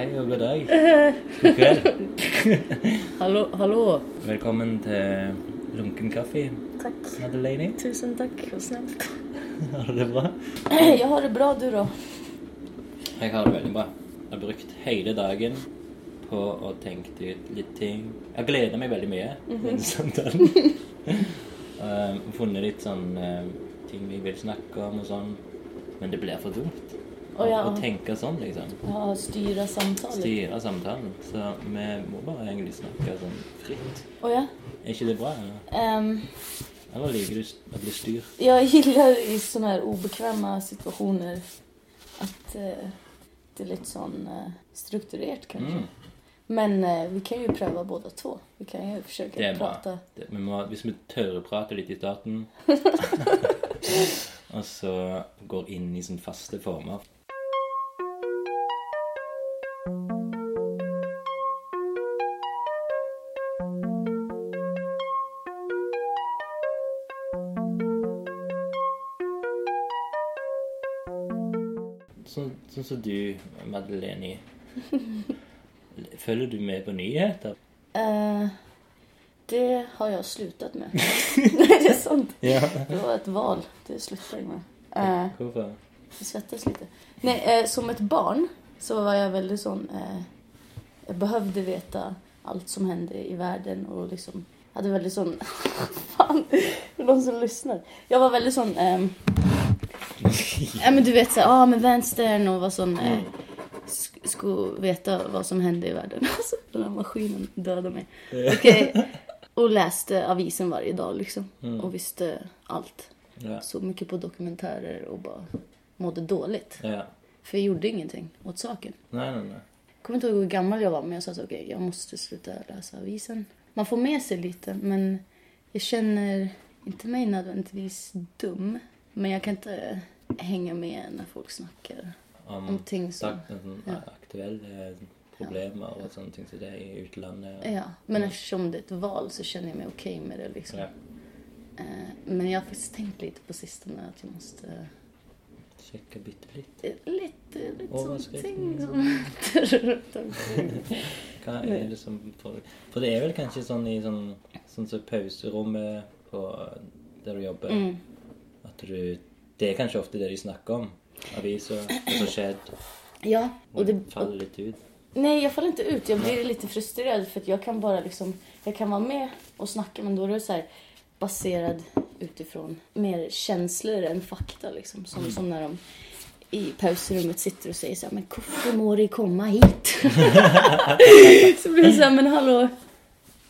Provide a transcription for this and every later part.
Hei og god dag. God kveld. Hallå, hallå. Velkommen til Lunken kaffe, Tack. Madeleine. Tusen tack, vad snällt. Har du det bra? Jag har det bra, du då? Jeg har det veldig bra. Jeg har brukt hele dagen på å tenke ut litt ting. Jeg gleder meg veldig mye til denne samtalen. Uh, funnet litt sånn uh, ting vi vil snakke om og sånn. Men det blir for dumt Å, ja. å tenke sånn, liksom. Ja, styra samtalet. Styre samtalen. Så vi må bare egentlig snakke sånn fritt. Och ja, Er ikke det bra? Eller, ehm, eller liker du å bli styrt? jag gillar i såna här obekväma situationer att eh, det är lite sån eh, strukturerat kanske. Mm. Men eh, vi kan ju pröva båda två. Vi kan ju försöka Det bra. prata. Det, vi må, hvis vi tør å prate litt i starten, og så går inn i sånn faste former Sånn som du, Madeleine. Følger du med på nyheter? Eh, det har jag slutat med. Nej, det är sant. Ja. Det var ett val. Det slutar jag med. Eh, Hvorfor? Jag svettas lite. Nej, eh, som ett barn så var jag väldigt sån... Eh, jag behövde veta allt som hände i världen och liksom hade väldigt sån... Fan, för de som lyssnar. Jag var väldigt sån... Eh, ja, men du vet såhär, ah, med vänstern och var sån... Eh, sk- skulle veta vad som hände i världen. Alltså, den här maskinen dödade mig. Okej. Och läste avisen varje dag liksom. Och visste allt. Ja. Så mycket på dokumentärer och bara mådde dåligt. ja. För jag gjorde ingenting åt saken. Nei, nei, nei. Jag kommer inte ihåg hur gammal jag var men jag sa så okej jag måste sluta läsa avisen. Man får med sig lite men jag känner inte mig nödvändigtvis dum. Men jag kan inte hänga med när folk snackar Om, om ting som... sak- sånn, Ja. aktuelle problemer og sånne ting som det i utlandet. Ja, men eftersom det är ett val så känner jag mig okej med det liksom. Ja. Eh, Men jag har faktiskt tänkt lite på sistone att jag måste litt. eh, lite, lite sånt Overskriften, ting som runt omkring. Er det som for det er vel kanskje sånn i sånn Sånn som pauserommet på der du jobber, Mm. at du Det er kanskje ofte det de snakker om. Aviser, hva som skjedd. Ja, och det, faller litt ut. Nej, jag faller inte ut. Jag blir lite frustrerad för att jag kan bara liksom, jag kan vara med och snacka men då är det så här baserad utifrån mer känslor än fakta liksom. Som, som när de i pausrummet sitter och säger så här, men varför må det komma hit? så blir det så här, men hallå,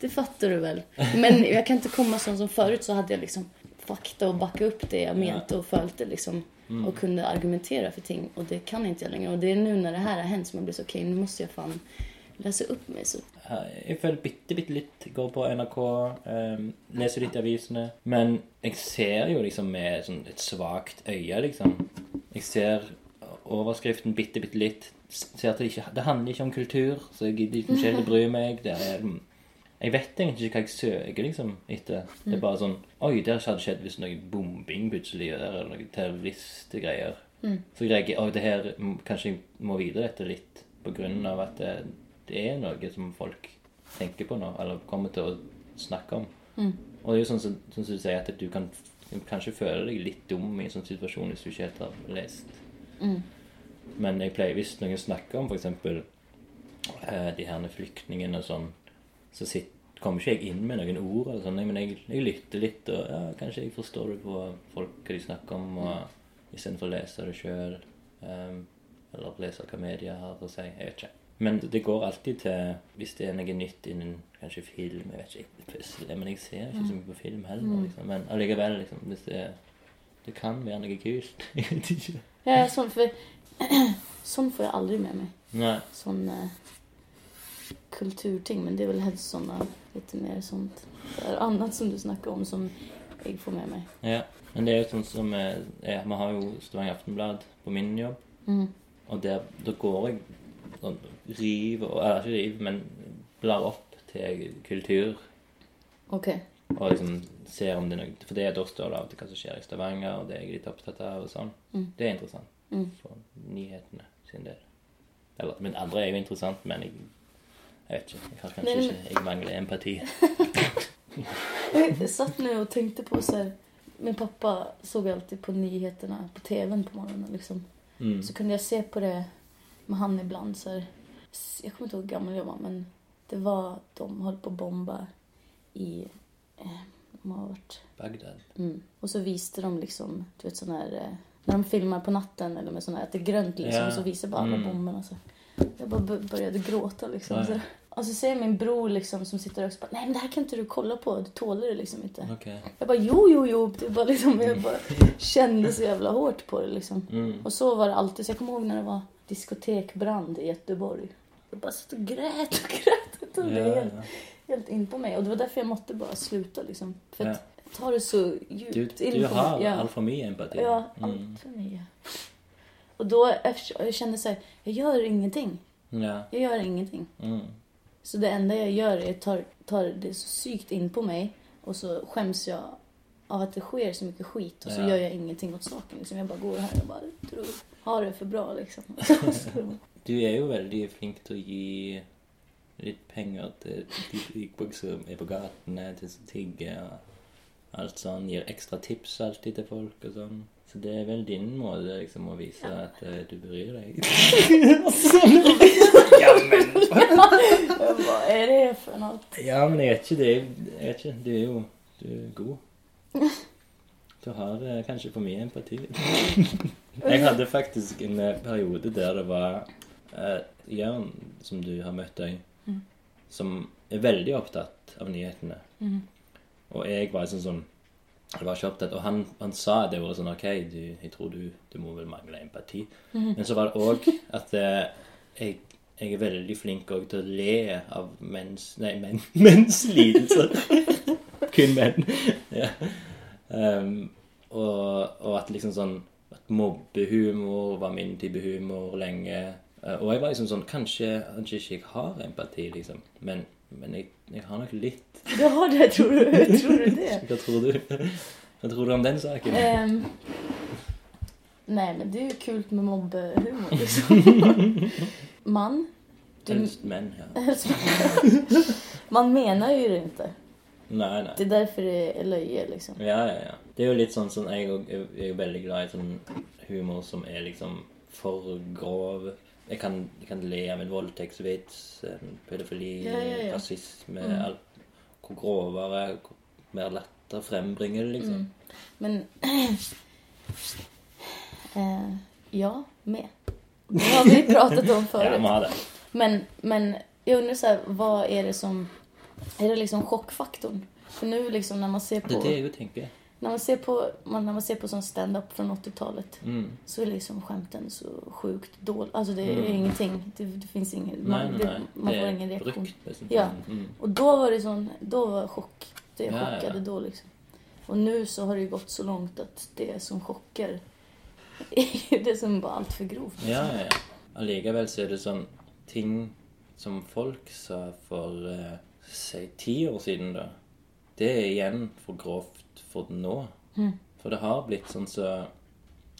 det fattar du väl? Men jag kan inte komma som, som förut så hade jag liksom fakta och backa upp det jag mente och följde liksom och kunde argumentera för ting och det kan inte jag längre och det är nu när det här har hänt som jag blir så okej nu måste jag fan läsa upp mig så føler bitte, bitte litt. Går på NRK, ehm, leser litt i avisene. Men jeg ser jo liksom med sånn et svakt øye, liksom. Jeg ser overskriften bitte, bitte litt. Ser at det ikke Det handler ikke om kultur, så jeg gidder ikke å bry meg. Det er Jeg vet egentlig ikke hva jeg søker liksom etter. Det er bare sånn Oi, der hadde skjedd hvis noe bombing plutselig, eller noe terroristgreier. Så greier jeg Oi, det her mm, Kanskje jeg må vite dette litt på grunn av at det, det er noe som folk tenker på nå, eller kommer til å snakke om. Og det er jo sånn som, sånn som du sier, at du kan kanskje føle deg litt dum i en sånn situasjon hvis du ikke helt har lest. Men jeg pleier, hvis noen snakker om f.eks. Eh, de her flyktningene sånn, så sitt, kommer ikke jeg inn med noen ord, eller sånn, men jeg, jeg lytter litt, og ja, kanskje jeg forstår det på folk hva de snakker om, og istedenfor å lese det sjøl. eller lese hva media har å si. Jeg vet ikke. Men det går alltid til Hvis det er noe nytt innen kanskje film Jeg vet ikke, plutselig, men jeg ser ikke så mye på film heller. Liksom. Men allikevel, liksom, hvis det, det kan være noe kult. Jeg vet ikke. Jag är sån för sån får jag aldrig med mig. Nei. Sån eh, kulturting men det är väl helst såna lite mer sånt är annat som du snackar om som jag får med mig. Ja. Men det er jo sånn som eh, ja, Vi har jo Stavanger Aftenblad på min jobb. Mm. Og der, da går jeg sånn riv og Eller ikke riv, men blar opp til kultur. Okej. Og liksom ser om det er noe For det, da står det av og til hva som skjer i Stavanger, og det er jeg litt opptatt av. og sånn. Mm. Det er interessant Mm. for nyhetene sin del. Eller, men andre er jo interessant, men jeg, jeg vet ikke. Jeg har kanskje Nej, men- ikke Jeg mangler empati. Jag satt nu och tänkte på så här, min pappa såg alltid på nyheterna på tvn på morgonen liksom. Mm. Så kunde jag se på det med han ibland så här, jag kommer inte ihåg hur gammal jag var men det var, de höll på att bomba i, eh, de har varit, Bagdad. mm. Och så visade de liksom, du vet sån här, eh, när de filmar på natten eller med sån här, att det är grönt liksom, Ja. så visar bara alla Mm. bomberna så. Jag bara b- började gråta liksom. Ja. Så. Och så säger min bror liksom som sitter och bara, nej men det här kan inte du kolla på, du tål det liksom inte. Okej. Jag bara jo, jo, jo. Det var liksom, jag bara kände så jävla hårt på det liksom. Mm. Och så var det alltid. Så jag kommer ihåg när det var diskotekbrand i Göteborg. Jag bara satt och grät och grät. Det var Ja, helt, ja. helt in på mig. Och det var därför jag måtte bara sluta liksom. För Ja. att tar det så djupt Du, in du på har mig. Ja, allt för mycket empati. ja Mm. allt för mycket. Och då jag kände så här, jag gör ingenting. Ja. Jag gör ingenting. Mm. Så det enda jag gör är att tar, tar det så psykt in på mig och så skäms jag av att det sker så mycket skit och så Ja. gör jag ingenting åt saken. Liksom. Jag bara går här och bara tror, har det för bra liksom. Du är ju väldigt flink att ge lite pengar till folk som är på gatorna, till som tigger allt sånt. Ger extra tips alltid till folk och sånt. Så det är väl din måte liksom att visa att eh, du bryr dig. ja men! vad är det för något? Ja men vet inte, det vet inte, du är ju du är god. Du har eh, kanske för mycket empati. jag hade faktiskt en eh, period där det var eh, Jörn, som du har mött dig, Mm. som är väldigt upptatt av nyheterna. Mm. Och jag var sån som jag var så upptatt och han, han sa det var sån okej, du, jag tror du, du må väl mangla empati. Mm. Men så var det också att eh, jag, jag är väldigt flink också till att le av mäns, nej män, mäns lidelser. Kun män. ja. Ehm, och, och att liksom sån, att mobbehumor var min typ av humor länge. Eh, och jag var liksom sån, kanske, kanske inte jag har empati liksom. Men, men jag, jag har nog lite. Du har det, tror du? tror du det? Vad tror du? Vad tror du om den saken? Ehm, nej, men det är ju kul med mobbhumor liksom. Man. Du, Helst män, ja. man menar ju det inte. Nej, nej. Det är därför det är löje liksom. Ja, ja, ja. Det är ju lite sånt som jag är, väldigt glad i sån humor som är liksom för grov. Jag kan, jag kan le en våldtäktsvits, en pedofili, Ja, ja, ja. rasism, Mm. allt. Hur grovare, mer latter frembringar liksom. Mm. Men... eh, jag med. Det har vi pratat om förut. Ja. Men, men jag undrar så här, vad är det som... Är det liksom chockfaktorn? För nu liksom när man ser Det är på... det jag tänker. När man ser på, när man ser på sån stand-up från 80-talet Mm. så är liksom skämten så sjukt dåliga. Alltså det är Mm. ingenting. Det, det finns ingen... Nej, man, nej, det, man får ingen reaktion. brukt, liksom. Ja. Mm. Och då var det sån... Då var chock. Det Ja, chockade ja. då liksom. Och nu så har det ju gått så långt att det som chockar det som var allt för grovt. Ja, ja. Allikevel så är det sånn ting som folk sa for eh, si ti år siden, da. Det er igjen for grovt for nå. Mm. For det har blitt sånn så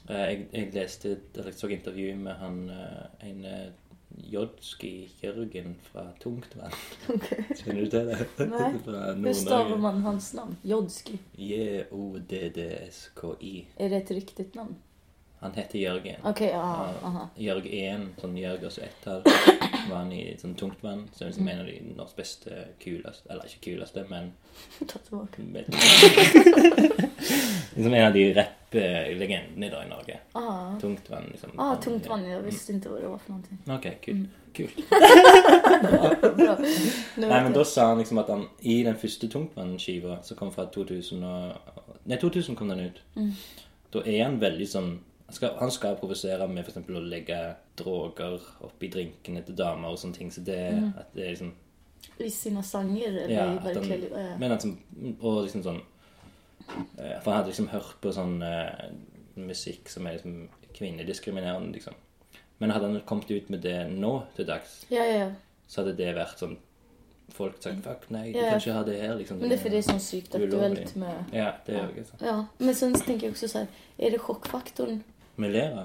eh, jeg, jeg leste eller jeg så intervju med han eh, en eh, Jodski Jørgen fra Tungtvann. Okej. Kjenner du til det? Nej. Hur stavar man hans namn? Jodski. J-O-D-D-S-K-I. Är det ett riktigt namn? Han heter Jørgen. Okej, ja. Ja, aha. Jørg 1, sånn Jørg og så ett her, var han i sånn tungt vann. Så er liksom en av de Norges beste, kuleste Eller ikke kuleste, men Ta tillbaka. liksom en av de rapp-legendene i dag i Norge. Ah. Tungt vann, liksom. Ah, tungt vann. Jag visste inte vad det var för någonting. Okej, kul. Kul. Bra. Nu Nei, vet men da sa han liksom at han i den første Tungtvann-skiva, som kom fra 2000 og Nei, 2000 kom den ut. Mm. Da er han veldig sånn Han skal, han skal provosere med f.eks. å legge droger oppi drinkene til damer og sånne ting. Så det, at det er liksom I sina sånger eller Ja, i liv? Ja. men at Og liksom sånn eh, For han hadde liksom hørt på sånn eh, musikk som er liksom kvinnediskriminerende, liksom. Men hadde han kommet ut med det nå til dags, ja, ja, ja. så hadde det vært sånn Folk sagt 'fuck, nei, du Ja. kan ikke ha det her', liksom. Men det är för det är så är aktuellt med... Ja, det jo ikke sånn. Ja, men sen tänker jag också så här, är det chockfaktorn? Vi ler av.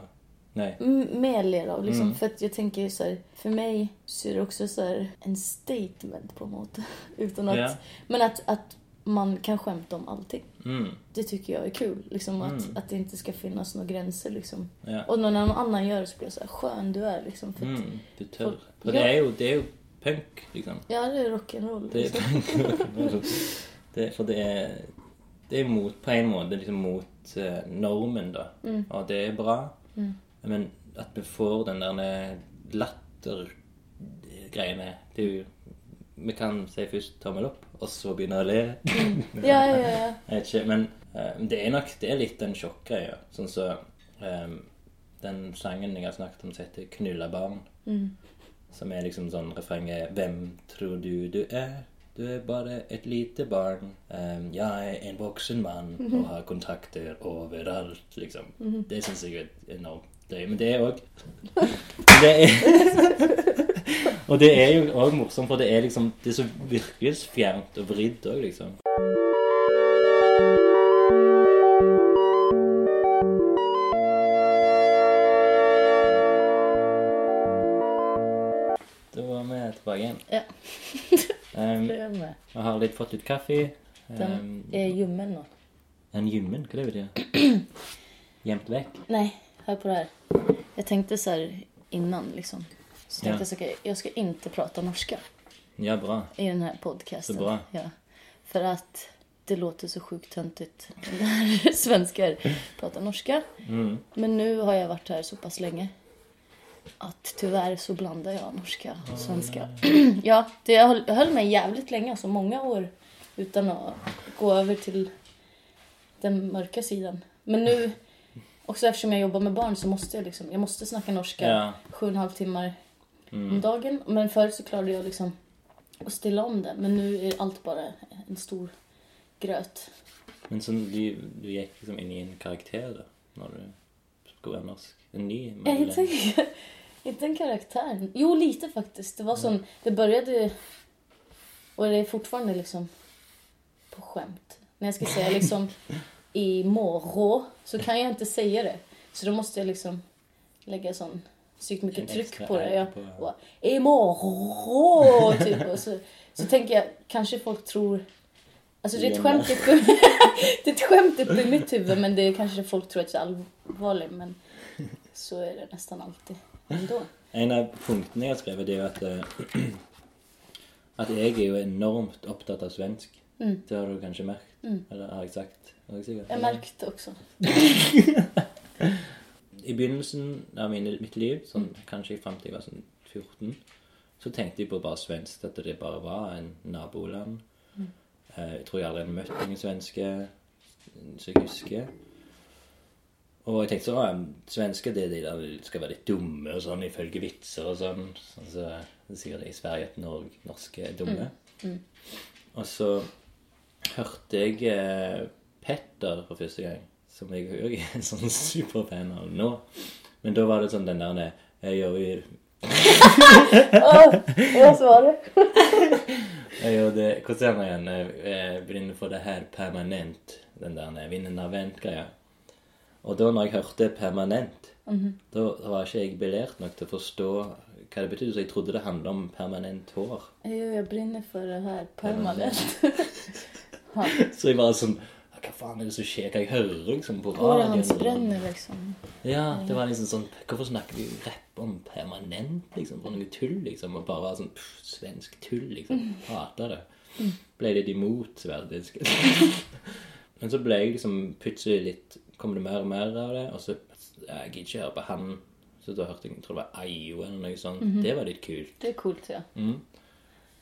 Nej. m- mer ler av. Liksom. Mm. För att jag tänker så här, för mig så är det också så här en statement på något Utan att, Ja. Men att, att man kan skämta om allting. Mm. Det tycker jag är kul. Liksom, att, Mm. att det inte ska finnas några gränser. Liksom. Ja. Och när någon annan gör det så blir jag så här, skön du är. Liksom, för Mm. Du tör. Folk- För det är ju, det är ju punk liksom. Ja, det är rock'n'roll. Det är Liksom. punk. det, för det är, det är mot, på en måte liksom mot eh, normen då. Mm. Och det är bra. Mm. Men att vi får den där latter-greiene Det er jo Vi kan si først tommel opp, og så begynne å le. Ja, ja, ja. ja. Jeg vet ikke, men eh, det er nok det er litt den sjokkgreia. Sånn så eh, Den sangen jeg har snakket om som heter 'Knulla barn', Mm. som er liksom sånn refrenget 'Hvem tror du du er? Du er bare et lite barn. Eh, jeg er en voksen mann og har kontakter overalt', liksom. Det syns jeg er enormt gøy. Men det er òg Det er Og det er jo òg morsomt, for det er liksom Det er så virkelighetsfjernt og vridd liksom. Da var vi tilbake igjen. Ja. Um, Det är med. jeg har litt fått litt kaffe. Den Um, är ljummen nu. en ljummen, hva det betyr? Gjemt vekk? Nej, hör på det här. Jag tänkte så här innan liksom. Så tänkte Ja. jag så okej, jag ska inte prata norska Ja, bra. i den här podcasten. Så bra. Ja. För att det låter så sjukt töntigt när svenskar pratar norska. Mm. Men nu har jag varit här så pass länge att tyvärr så blandar jag norska och svenska. ja, det, jag, höll, jag höll mig jävligt länge, alltså många år utan att gå över till den mörka sidan. Men nu, också eftersom jag jobbar med barn så måste jag liksom, jag måste snacka norska Ja. sju och en halv timmar om Mm. dagen. Men förut så klarade jag liksom att stilla om det. Men nu är allt bara en stor gröt. Men sånn, du, du gikk liksom inn i en karakter da, når du skulle være norsk? En ny? Men- inte, inte en karaktär. Jo, lite faktiskt. Det var som, det började och det är fortfarande liksom på skämt. När jag ska säga liksom imorgon så kan jag inte säga det. Så då måste jag liksom lägga sån sykt mycket tryck på det. R Ja. på- imorgon typ. Och så, så tänker jag, kanske folk tror Alltså det är ett skämt det är ett skämt uppe i mitt huvud men det är kanske folk tror att jag är allvarlig men så är det nästan alltid ändå. En av punktene jeg har skrevet, det er jo at eh, At jeg er jo enormt opptatt av svensk. Mm. Det har du kanskje merket? Mm. Eller har jeg sagt? Har sikkert? Jag märkte också. I begynnelsen av mine, mitt liv, sånn, kanskje fram til jeg var sånn 14, så tenkte jeg på bare svensk, at det bare var en naboland. Eh, Jeg tror jeg aldri hadde møtt noen svenske som jeg husker. Og jeg tenkte sånn, «Å, svensker det er de der skal være litt dumme og sånn, ifølge vitser og sånn. sånn så, det er sikkert i Sverige at Norge, norske er dumme. Og så hørte jeg eh, Petter for første gang, som jeg òg er en sånn superfan av nå. Men da var det sånn den der Jeg gjør jo Ja, så var det. jeg gjør det Hvordan er den igjen? Jeg brenner for det her permanent. Den der vinnen av vent-greia. Og da når jeg hørte permanent, da var ikke jeg belært nok til å forstå hva det betydde, så jeg trodde det handla om permanent hår. Jo, jag brinner för det här permanent. Så jeg var sånn Hva faen er det som skjer? Hva jeg hører liksom på Håret hans radioen? bränner liksom. Ja, det var liksom sånn Hvorfor snakker vi rapp om permanent, liksom? For noe tull, liksom? Og bare være sånn pff, svensk tull, liksom. Hater det. Ble litt imot sverdisk. Men så ble jeg liksom plutselig litt Kom det mer og mer av det, og så Jeg gidder ikke høre på han. Så da hørte jeg jeg tror det var Ayo eller noe sånt. Det var litt kult. Det är coolt ja. Mm.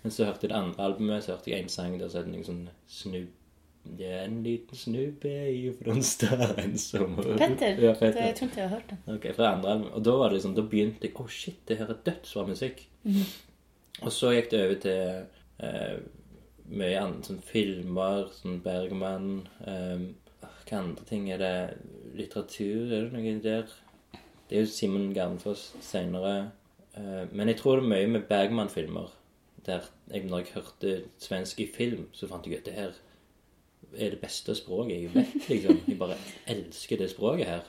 Men så hørte jeg det andre albumet, så hørte jeg en sang der så het det noe sånn snubb... Det er en liten snubbe i Fronstein som Petter, Ja, Petter. jag tror inte jag har hört den. Ok, fra andre album. Og da var det liksom, da begynte jeg Å, shit, det her er dødsbra musikk. Og så gikk det over til eh, mye annet, sånn filmer, sånn Bergman eh, Hva andre ting er det? Litteratur, er det noe der? Det er jo Simon Garnfoss seinere. Eh, men jeg tror det er mye med Bergman-filmer. Der jeg, når jeg hørte svensk i film, så fant jeg ut det her er det beste språket jeg vet, liksom. Jeg bare elsker det språket her.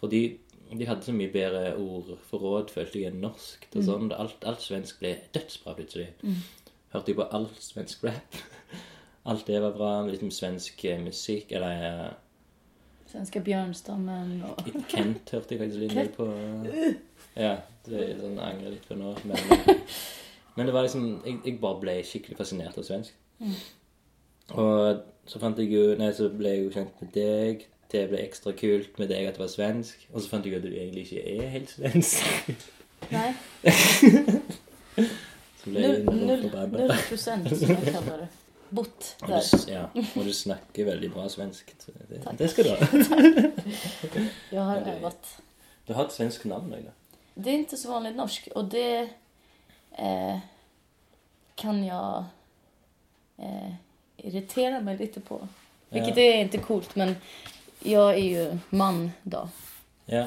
Fordi De hadde så mye bedre ordforråd, følte jeg, enn norsk. Og sånn. alt, alt svensk ble dødsbra plutselig. Hørte jeg på all svensk rap. Alt det var bra. Liksom svensk eh, musikk. Eller eh, Svenska björnstammen och... Kent hørte jeg faktisk litt mye på. Ja, det er sånn angrer litt på nå. Men, men det var liksom jeg, jeg bare ble skikkelig fascinert av svensk. Og så fant jeg jo Nei, så ble jeg jo kjent med deg. Det ble ekstra kult med deg at det var svensk. Og så fant jeg ut at du egentlig ikke er helt svensk. Nej, Så ble jeg noll, noe noll, forbanna. noll procent som jag kallar det. Bott där. du, s- ja, og du snakker veldig bra svensk. Så det, det skal du ha. Jag har det- övat. Du har et svensk navn òg, da. Det är inte så vanligt norsk och det eh, kan jag eh, irritera mig lite på. Vilket Ja. är inte coolt men jag är ju man då. Ja.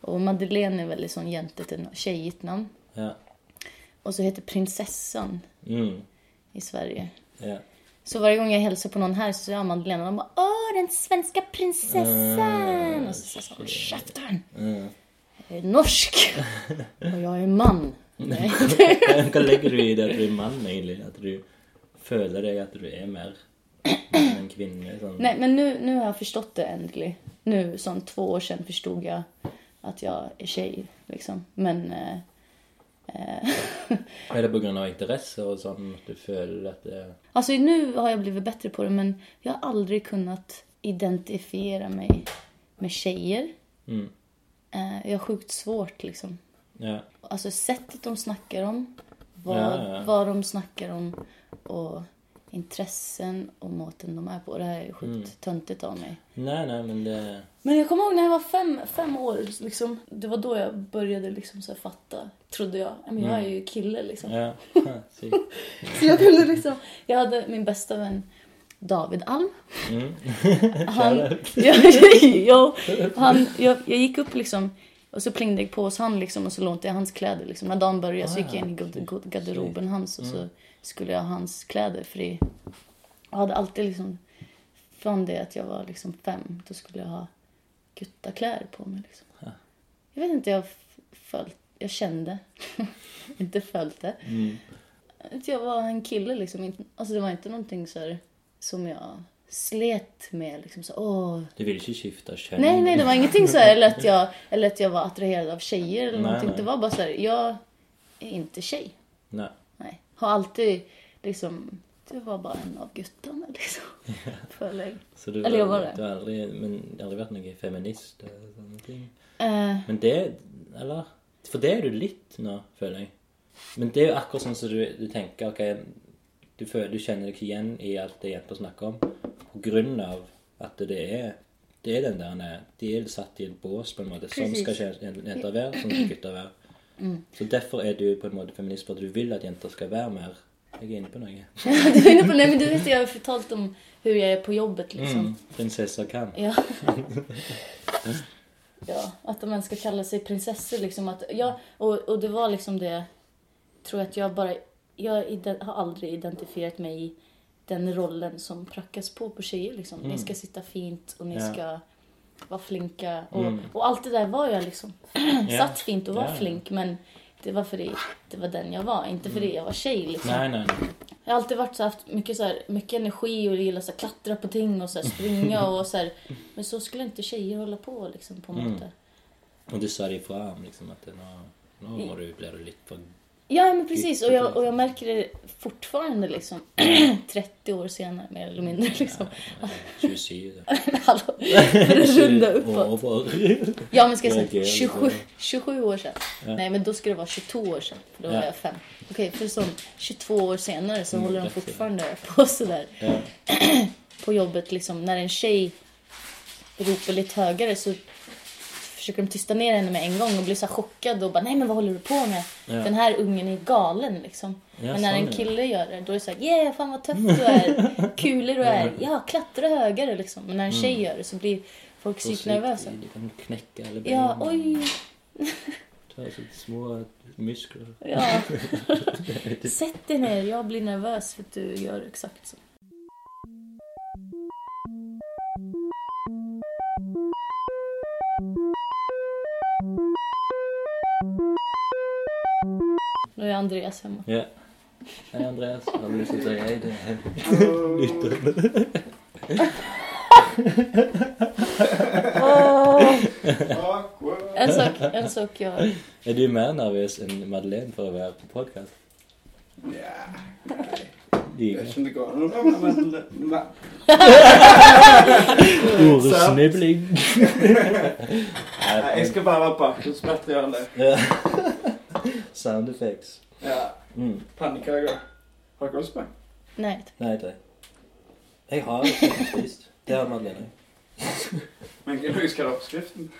Och Madeleine är väldigt sån jäntigt, ett tjejigt namn. Ja. Och så heter prinsessan Mm. i Sverige. Ja. Så varje gång jag hälsar på någon här så jag Madeleine och de bara Åh, den svenska prinsessan! Mm, och så säger så, käften! Mm. Jag är norsk! och jag är man. Nej. Hva legger du i det at du er mann, egentlig? At du føler deg at du er mer en kvinne? Sånn. Nej, men nu, nu har jag förstått det äntligen. Nu, som två år sedan, förstod jag att jag är tjej. Liksom. Men... Eh, eh, Er det på grunn av interesse og sånn at du føler at det alltså nu har jag blivit bättre på det, men jag har aldrig kunnat identifiera mig med tjejer. mm. Eh, jag har sjukt svårt liksom. Ja. Alltså sättet de snackar om, vad, Ja, ja. vad de snackar om och intressen och måten de är på. Det här är sjukt Mm. töntigt av mig. Nei, nei, men det Men jag kommer ihåg när jag var fem, fem år, liksom, det var då jag började liksom så här fatta, trodde jag. Ja, Men jag är ju kille liksom. Ja. Så jag kunde liksom, jag hade min bästa vän David Alm. Mm. Han, ja, ja, han, jag, jag gick upp liksom och så plingade jag på hos han liksom och så lånade jag hans kläder liksom. När dagen började så gick jag in i gard- gard- garderoben hans och så skulle jag ha hans kläder för det, jag hade alltid liksom från det att jag var liksom fem då skulle jag ha guttakläder på mig liksom. Jag vet inte, jag följt, jag kände, inte följt det. Mm. Att jag var en kille liksom. Alltså det var inte någonting så här, som jag slet med liksom så åh. Du vil ikke skifte kjønn? Nej, nej, det var ingenting så här, eller att jag, eller att jag var attraherad av tjejer eller Nej, någonting. nej. Det var bara så här, jag är inte tjej. Nei. Nej. Har alltid liksom, det var bara en av guttarna liksom. Förlägg. Så du, Eller jeg var det. du har aldri, men aldri vært noen feminist? og sånne ting? Eh, Men det Eller? For det er du litt nå, føler jeg. Men det er jo akkurat sånn som du, du tenker ok, du, føler, du kjenner deg ikke igjen i alt det jenter snakker om. På grunn av at det er det er den der De er satt i et bås, på en måte. Sånn skal jenter være, sånn skal gutter være. Så derfor er du på en måte feminist, for at du vil at jenter skal være mer Jeg er inne på noe. du är inne på, nej men du vet jag har förtalt om hur jag är på jobbet liksom. Mm. Prinsesser kan. Ja. ja, att de ens ska kalla sig prinsessor liksom. Att, ja, och, och det var liksom det, tror jag att jag bara, jag har aldrig identifierat mig i den rollen som prackas på på tjejer liksom. Ni ska sitta fint och ni Ja. ska vara flinka. Och, Mm. och allt det där var jag liksom. Ja. Satt fint och var ja. flink men det var för det, det var den jag var, inte för det jag var tjej liksom. Nei, nei, nei. Jag har alltid varit så haft mycket, så här, mycket energi och gillar så här, klattra på ting och så här, springa och så här. Men så skulle inte tjejer hålla på liksom på något Mm. Og du sa det ifra om liksom at nå, nå må du, blir du litt for Ja men precis och jag, och jag märker det fortfarande liksom 30 år senare mer eller mindre liksom. 27 Hallå, för att runda uppåt. Ja men ska jag säga är 27, jävligt 27 år sedan. Ja. Nej men då ska det vara 22 år sedan. För då var Ja. jag fem. Okej för som 22 år senare så Mm, håller de fortfarande på sådär. Ja. på jobbet liksom, när en tjej ropar lite högre så försöker de tysta ner henne med en gång och blir så chockad och bara nej men vad håller du på med? Ja. Den här ungen är galen liksom. Ja, men när en det. kille gör det då är det såhär yeah fan vad tuff du är, kulig du är, ja klättra högre liksom. Men när en tjej gör det så blir folk psyknervösa. Du kan knekke alle Ja, oj. Så små muskler. Ja. Sätt dig ner, jag blir nervös för att du gör exakt så. Är Andreas hemma. Ja. Hej Andreas, har du lust att säga hej till. En sak, en sak jag... Är du mer nervös än Madeleine för att vara på podcast? Ja, Det jag vet inte det går någon annan men... men- Ordsnibbling. Nej, jag ska bara vara bakgrundsmaterial. Ja. Sound effects. Ja, Mm. pannekaker. Har du gått med? Nej. Nej, det. Jag har faktiskt visst. Det har Madeleine. Men hur ska du ha uppskriften?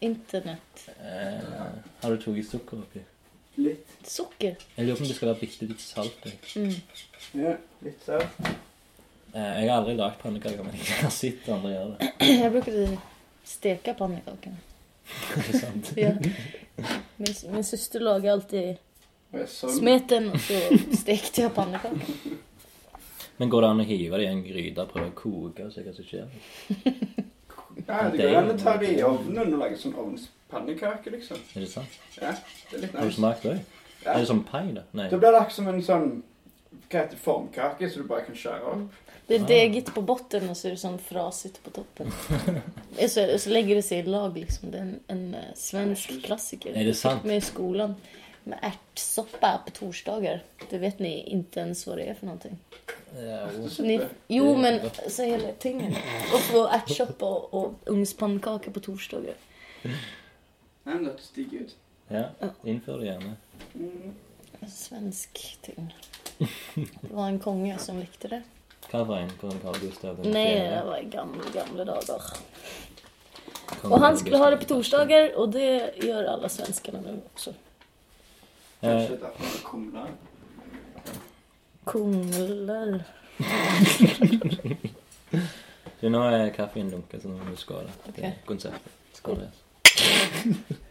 Internet. Eh, har du tagit socker oppi? Lite. Socker. Jag på om det ska vara bitte litt salt i. Mm. Ja, lite så. Eh, jag har aldrig lagt pannekakor, men jag har sett andra göra det. Jag brukade steka pannkakorna. Det är sant. Ja. Min, min syster lagade alltid smeten och så stekte jag pannekakor. Men går det an att hiva det i en gryta, pröva att koka och se vad som sker? Ja, det går an att ta det i ugnen och lägga som ugnspannekaka liksom. Är det sant? Ja, det är lite Har du nice. smakat det? Ja. Är det som paj då? Nej. Då blir det som en sån vad heter det, formkaka så du bara kan köra upp. Det är Ah. degigt på botten och så är det sån frasigt på toppen. Och så, och så lägger det sig i lag liksom. Det är en, en eh, svensk klassiker. Är det sant? Med i skolan. Med ärtsoppa på torsdagar. Det vet ni inte ens vad det är för någonting. Ja, Ni, jo men gott. så hela tingen. Och få ärtsoppa och, och ugnspannkaka på torsdagar. Nej men det ut. ja, inför det gärna. Mm. En svensk ting. Det var en konge som likte det. Kavajen på Carl Gustaf den Nej, fjärde. det var i gamla, gamla dagar. Kung Och han skulle ha det på torsdagar och det gör alla svenskarna nu också. Eh, kumlar. Kunglar. Så nu är kaffen dunkad så nu är det Okej. konceptet. Skål.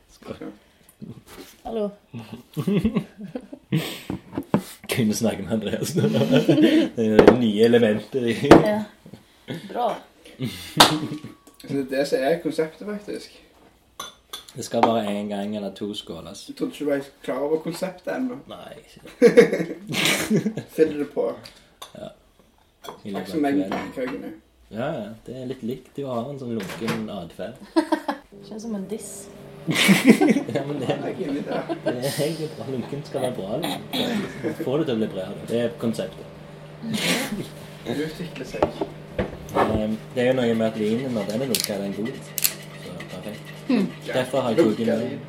Skål. Hallå? Kunne snakke med Andreas. det är nya elementer i... Ja. Bra. Så det är det som är konceptet faktiskt. Det ska vara en gång eller två skålas. Jag trodde inte du var klar över konceptet ännu. Nej. Fyller du på. i Tack så mycket nu. Ja, ja. Det är lite likt. Du har en sån lunken adfärd. Känns som en diss. Ja, men det i det. det är egentlig bra. Lunken ska vara bra. Liksom. Få det till att bli bra. Det är konceptet. Utveckla sig. Ehm, Det är ju något med att vinen när den är lunkad är den god. Så perfekt. Därför har jag tagit med.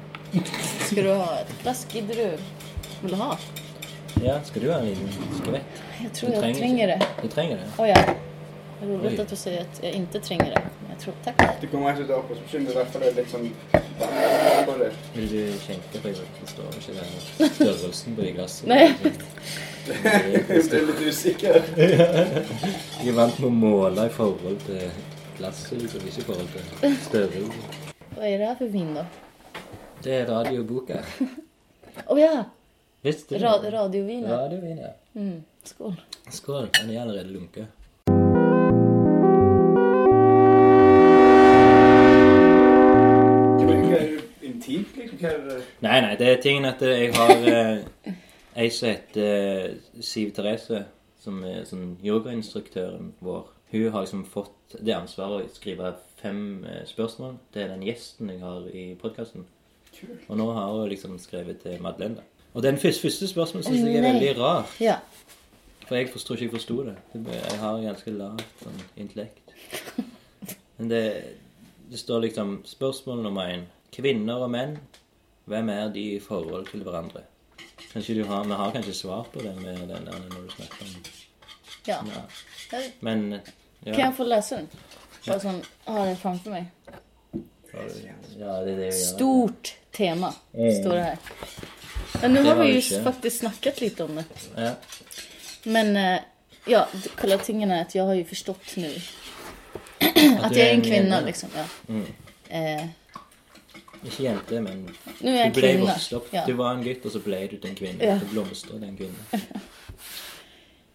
Ska du ha flask? Gidder du? Vill du ha? Ja, ska du ha en liten skvätt? Jag tror tränger tränger det. Du tränger det? Oh, ja. Roligt att du säger att jag inte tränger det. Inte upp och så känner därför det är liksom varmt på det. Vill du skänka på? Det står inte där störrelsen på det glasset. Nej. Det är- lite osäker. Jag är vant med att måla i förhåll till glasset, liksom, inte i förhåll till störrelse. Vad är det här för vin då? Det är radioboka. Oh ja! Visst? Ra radiovin. Radiovin, ja. Mm. Skål. Skål, den är allerede lunka. Er det Nei, nei, det er tingen at jeg har eh, ei som heter eh, Siv Therese, som er sånn yogainstruktøren vår. Hun har liksom fått det ansvaret å skrive fem eh, spørsmål til den gjesten jeg har i podkasten. Og nå har hun liksom skrevet til Madeleine. da. Og den første, første spørsmålet syns jeg er veldig rar. Ja. For jeg forstår ikke jeg forsto det. Det- Jeg har ganske lavt sånn intellekt. Men det, det står liksom spørsmål nummer én. Kvinner og menn, hvem er de i forhold til hverandre? Kanskje du har, Vi har kanskje svar på det med den der når du snakker om ja. ja. Men ja, Kan jag få läsa den? Bara sån, jag har den framför mig. ja, det är det jag. Stort tema, Mm. står det här. Men nu har vi ju faktiskt snackat lite om det. Ja. Men eh, ja, kolla tingen är att jag har ju förstått nu att jag är är en kvinna liksom. Ja. Mm. Eh, Ikke jente, men nu är jag en du ble kvinna. vokst opp. Ja. Du var en gutt, og så ble du til en kvinne. Ja. Du blomstret en kvinne.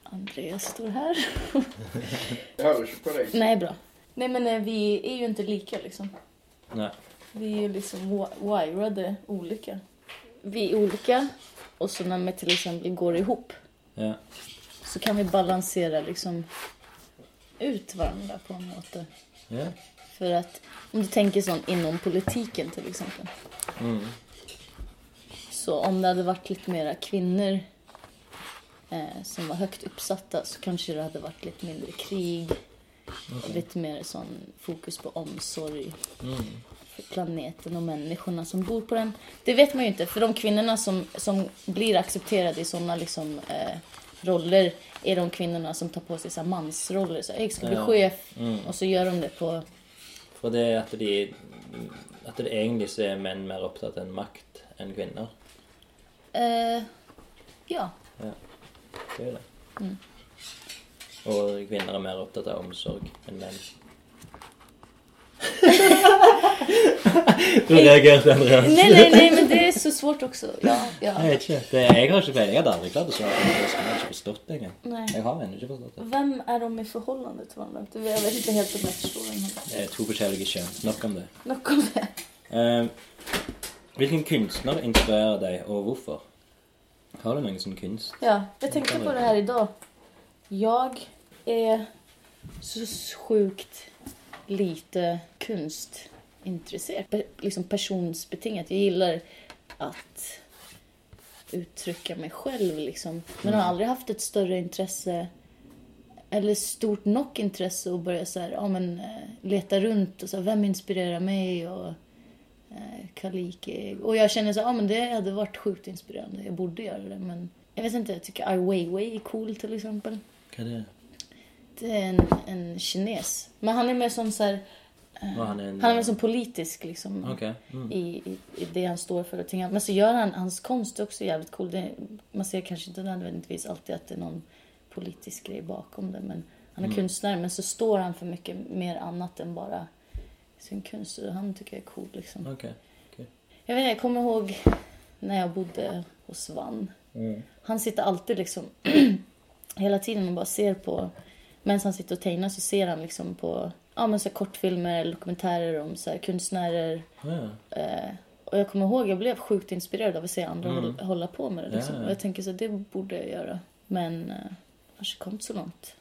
Andreas står här. Jeg hører ikke på deg. Nej, bra. Nej, men eh, vi är ju inte lika liksom. Nei. Vi är ju liksom wi- wirade olika. Vi är olika och så när vi till exempel går ihop Ja. så kan vi balansera liksom ut varandra på en måte. Ja. För att om du tänker sånt inom politiken till exempel. Mm. Så om det hade varit lite mera kvinnor eh, som var högt uppsatta så kanske det hade varit lite mindre krig. Lite mer sån fokus på omsorg Mm. för planeten och människorna som bor på den. Det vet man ju inte, för de kvinnorna som, som blir accepterade i såna liksom, eh, roller är de kvinnorna som tar på sig så mansroller. Så, jag ska bli Ja. chef Mm. och så gör de det på... For det at de At det egentlig så er menn mer opptatt av makt enn kvinner. Eh, ja. Det er det. Mm. Og kvinner er mer opptatt av omsorg enn menn. Du reagerte, Andreas. Nej, nej, nej, men det är så svårt också. Ja, ja. Jeg vet ikke. Det, jeg har ikke peiling. Jeg hadde aldri klart å svare på det. Jeg har ikke forstått det engang. Nej. Jeg har ennå ikke forstått det. Vem är de i förhållande till varandra? Det- vet inte helt om. Det er to forskjellige kjønn. Nok om det. Nog om det. Eh, hvilken kunstner inspirerer deg, og hvorfor? Har du noen sånn kunst? Ja, jag tänkte på det här idag. Jag är så sjukt lite konstintresserad. Pe- liksom personsbetingat. Jag gillar att uttrycka mig själv liksom. Men har aldrig haft ett större intresse eller stort nog intresse att börja så här, ja, men, eh, leta runt och så här, vem inspirerar mig och eh, Kaliki. Och jag känner så här, ja men det hade varit sjukt inspirerande. Jag borde göra det men jag vet inte, jag tycker Ai Weiwei är cool till exempel. Hva er det? Det är en, en kines. Men han är mer som så här, Han er en han är som politisk liksom. Ok. Mm. I, i, I det han står för och ting. Men så gör han, hans konst är också jävligt cool. Det, man ser kanske inte nödvändigtvis alltid att det är någon politisk grej bakom det. Men han är Mm. konstnär men så står han för mycket mer annat än bara sin konst. Och han tycker jag är cool liksom. Ok. Jag vet inte, jag kommer ihåg när jag bodde hos Vann. Mm. Han sitter alltid liksom hela tiden och bara ser på medan han sitter och tecknar så ser han liksom på ja, men så kortfilmer eller dokumentärer om så här konstnärer. Ja. Eh, och jag kommer ihåg, jag blev sjukt inspirerad av att se andra Mm. hålla, hålla på med det. Liksom. Ja. Och jag tänker så det borde jag göra. Men eh, kanske kom så långt.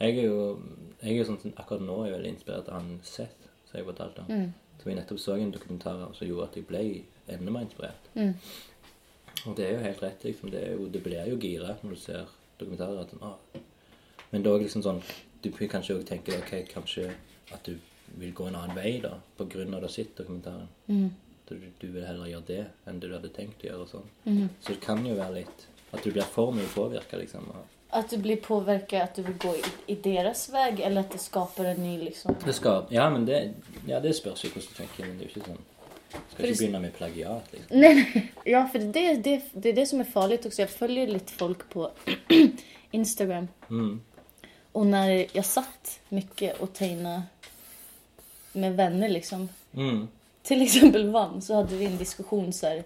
Jeg er jo jeg er jo sånn, akkurat nå er jeg veldig inspirert av han Seth, som jeg fortalte om. Mm. Så jeg nettopp så en dokumentar som gjorde at jeg ble enda mer inspirert. Mm. Og det er jo helt rett, liksom. Det, er jo, det blir jo gira når du ser dokumentarer. At, ah. Men det er liksom sånn Du kan kanskje òg tenke ok, kanskje at du vil gå en annen vei da, på grunn av at du har sett dokumentaren. Mm. Du, du vil heller gjøre det enn det du hadde tenkt å gjøre. og sånn. Mm. Så det kan jo være litt At du blir for mye påvirka, liksom. Att du blir påverkad, att du vill gå i, i deras väg eller att det skapar en ny liksom. Det skal Ja, men det, ja, det spørs jo hvordan du tenker. Men det jo ikke sånn Skal For det- ikke begynne med plagiat, liksom. Nej, nej. Ja, för det, det, det är det som är farligt också. Jag följer lite folk på Instagram. Mm. Och när jag satt mycket och tecknade med vänner liksom. Mm. Till exempel Vann så hade vi en diskussion så här.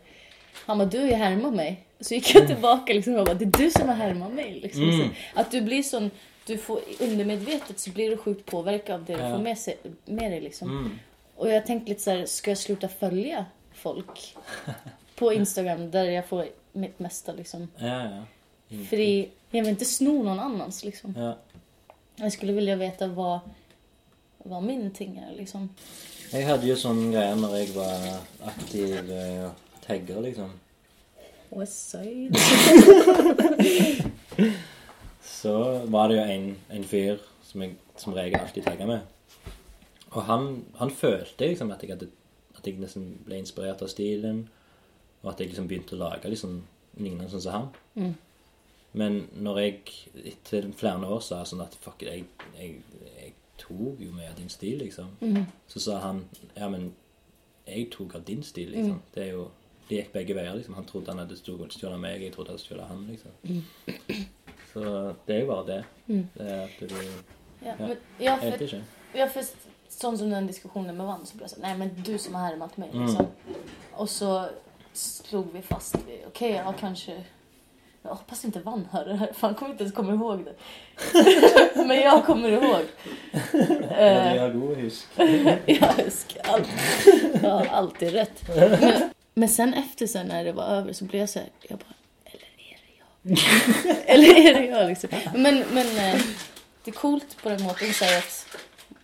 Han bara, du har ju härmat mig. Så gick jag tillbaka liksom och bara, det är du som har härmat mig. Liksom. Mm. Så att du blir sån, du får undermedvetet så blir du sjukt påverkad av det du Ja. får med, sig, med dig liksom. Mm. Och jag tänkte lite så här, ska jag sluta följa folk på Instagram där jag får mitt mesta liksom. Ja, ja. För jag vill inte sno någon annans liksom. Ja. Jag skulle vilja veta vad, vad min ting är liksom. Jeg hadde jo sånn greier når jeg var aktiv eh, tagger, liksom. Westside. Så var det jo en, en fyr som jeg som regel alltid tagga med. Og han, han følte liksom at jeg, hadde, at jeg nesten ble inspirert av stilen, og at jeg liksom begynte å lage liksom lignende sånn som han. Mm. Men når jeg etter flere år sa sånn at fuck, jeg, jeg, jeg tok jo mye av din stil, liksom, Mhm. så sa han ja, men jeg tok av din stil, liksom. Mm. Det er jo Det gikk begge veier, liksom. Han trodde han hadde stjålet meg, jeg trodde jeg hadde stjålet han, liksom. Så det er jo bare det. Mm. Det er at du Ja, Ja. men, ja, Jeg vet för, ikke. ja, för sånt som den diskussionen med Vann så blev jag så nej men du som har härmat mig Mm. liksom. Och så slog vi fast, okej ja kanske jag hoppas inte Vann hör det här, för han kommer inte ens komma ihåg det. men jag kommer ihåg. Husk. jag ska alltid, jag har alltid rätt. Men, Men sen efter sen när det var över så blev jag så här, jag bara, eller är det jag? eller är det jag liksom? Men, men eh, det är coolt på den måten så att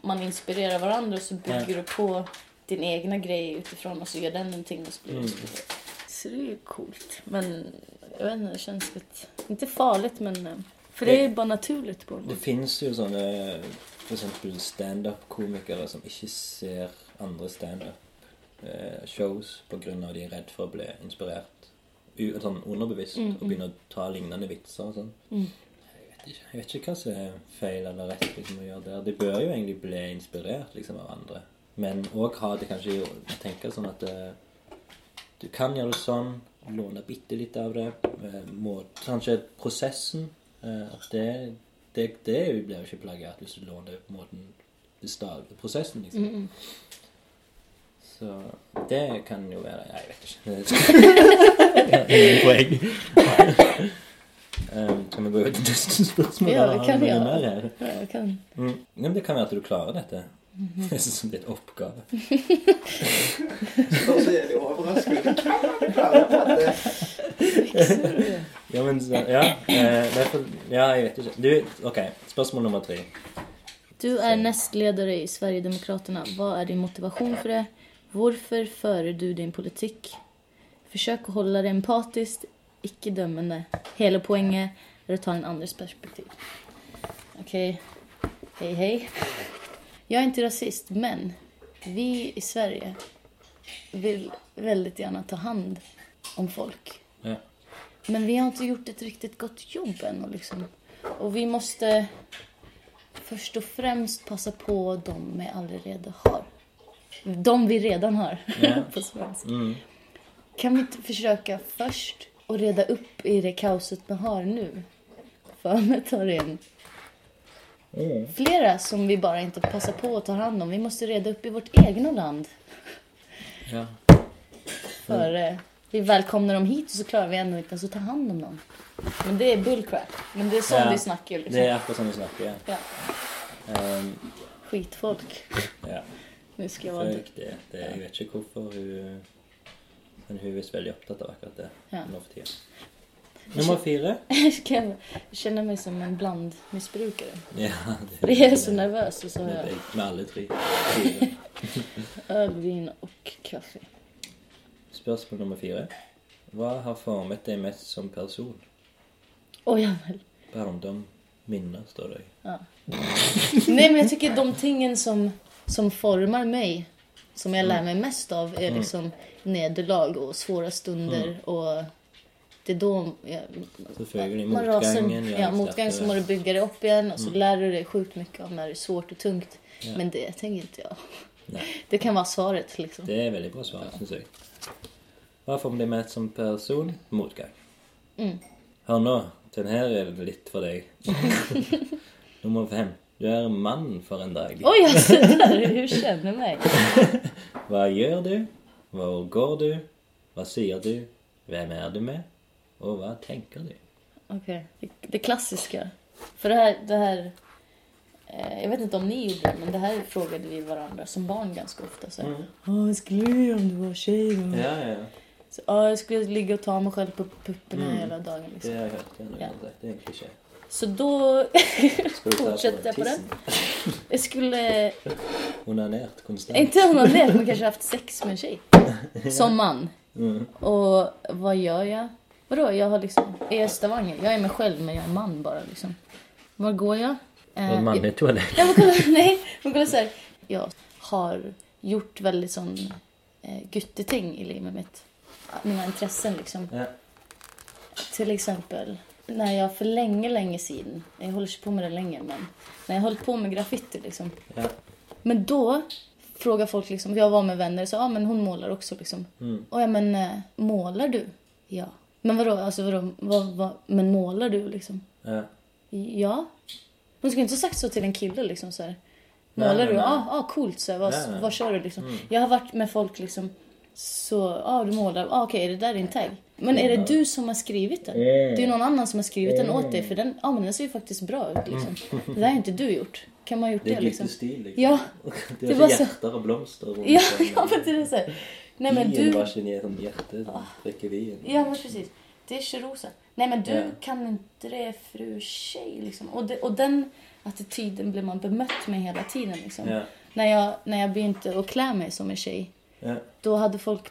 man inspirerar varandra och så bygger du på din egna grej utifrån och så gör den någonting och så blir det Mm. så. Så det är ju coolt. Men jag vet inte, det känns lite, inte farligt men eh, för det är bara naturligt på Det något. finnes jo sånne eksempel standup-komikere som ikke ser andre standup-shows på grunn av de er redd for å bli inspirert u sånn underbevisst Mm, og begynne å ta lignende vitser og sånn. Mm. Jeg vet ikke, jeg vet ikke hva som er feil eller rett liksom, å gjøre der. De bør jo egentlig bli inspirert liksom, av andre. Men òg ha det kanskje å tenke sånn at eh, du kan gjøre det sånn, låne bitte litt av det. eh, må, kanskje prosessen. eh, at det, det, det blir jo ikke plagiat hvis du låner måten det stadig prosessen, liksom. Mm, mm. Så det kan jo være jeg vet ikke. Ingen poeng. um, kan vi gå over til neste spørsmål? Ja, det kan vi gjøre. Ja, jag kan. Mm. Ja, men det kan være at du klarer dette. Mhm. Det er som oppgave. Og så er det det? Ja, men så, ja, eh, det for, ja, jeg vet ikke. Du, ok, spørsmål nummer tre. Du är nästledare i Sverigedemokraterna. Vad är din motivation för det? Varför för du din politik? Försök att hålla det empatiskt, icke dömande. Hela poängen är att ta en andres perspektiv. Okej, hej hej. Jag är inte rasist, men vi i Sverige vill väldigt gärna ta hand om folk. Ja. Men vi har inte gjort ett riktigt gott jobb än. Och, liksom. och vi måste först och främst passa på de vi allerede har. De vi redan har. Ja. på svenska. Mm. Kan vi inte försöka först och reda upp i det kaoset vi har nu? För mig tar det en Mm. flera som vi bara inte passar på att ta hand om. Vi måste reda upp i vårt egna land. Ja. För eh, vi välkomnar dem hit och så klarar vi ändå inte ens att ta hand om dem. Men det är bullcrap. Men det är sånt Ja, vi snackar liksom. Det er akkurat sånn vi snakker, ja. Ja. Um, Skitfolk. ja. Nu ska jag vara Folk, det, det, jeg vet ikke hvorfor hun Men hun er veldig opptatt av akkurat det Ja. nå for tida. Nummer. Ska jag känna mig som en blandmissbrukare. Ja, För jag är så nervös och så har jag med alle tre. Öl, vin och kaffe. Spørsmål nummer fire. Hva har formet deg mest som person? Oj, ja, väl. Barndom, minner, står det. Ja. Nej, men jag tycker de tingen som, som formar mig, som jag lär mig mest av, är Mm. liksom nederlag och svåra stunder. Och det är då jag, Selvfølgelig man rasar. motgangen. gjør Ja, deg motgång så må du bygga det upp igen och så lär du dig sjukt mycket om när det är svårt och tungt. Ja. Men det tänker inte jag. Nei, Det kan vara svaret liksom. det er veldig bra svar, syns jeg. Hva former deg mest som person? Motgang. Mm. Hør nå, den her er litt for deg. Nummer fem. Du er mann for en dag. Oj, alltså där, hur känner mig? Hva gjør du? Hvor går du? Hva sier du? Hvem er du med? Og hva tenker du? Okej, det, det klassiska. För det här, det här eh, jag vet inte om ni gjorde det, men det här frågade vi varandra som barn ganska ofta. Så här, Mm. "Ja, vad skulle du göra om du var tjej då? Ja, ja. Så, "Ja, jag skulle ligga och ta mig själv på pupporna Mm. hela dagen. Det Liksom. har jeg hørt. Det Ja. det er en klisjé. Så då fortsätter jag på den. Jag skulle, Onanert konstant. inte onanera, men kanske haft sex med en tjej. Som man. Mm. Och vad gör jag? Vadå, jag har liksom, är jag Stavanger? Jag är mig själv, men jag är man bara liksom. Var går jag? Eh, Og mann i toalett. Ja, men kolla, nej, men kolla så här. Jag har gjort väldigt sån eh, gutteting i livet mitt. Mina intressen liksom. Ja. Till exempel när jag för länge, länge sedan, jag håller inte på med det längre, men när jag höll på med graffiti liksom. Ja. Men då frågar folk liksom, jag var med vänner och sa, ja ah, men hon målar också liksom. Mm. Och ja men eh, målar du? Ja. Men vadå, alltså vadå, vad, vad, men målar du liksom? Ja. Ja. Hon skulle inte ha sagt så till en kille liksom så här. Målar nej, du? Ja, ah, ah, coolt så här, vad, Nej, nej. vad kör du liksom? Mm. Jag har varit med folk liksom så, ja ah, du målar, ah, okej är det där din tagg? Men är det du som har skrivit den? Mm. Det är någon annan som har skrivit den åt dig för den, ja men den ser ju faktiskt bra ut liksom. Det där har inte du gjort. Kan man ha gjort Det det, är liksom? glitterstil, liksom. Ja, Det det är var så hjärtar och blomster runt ja, ja men det är så här. Nej men du... varsin hjärte som dricker vin. Ja men precis. Det är Cherosa. Nej men du Ja. kan inte det fru tjej liksom. Och, det, och den attityden blir man bemött med hela tiden liksom. Ja. När, jag, när jag begynte att klä mig som en tjej. Ja. Då hade folk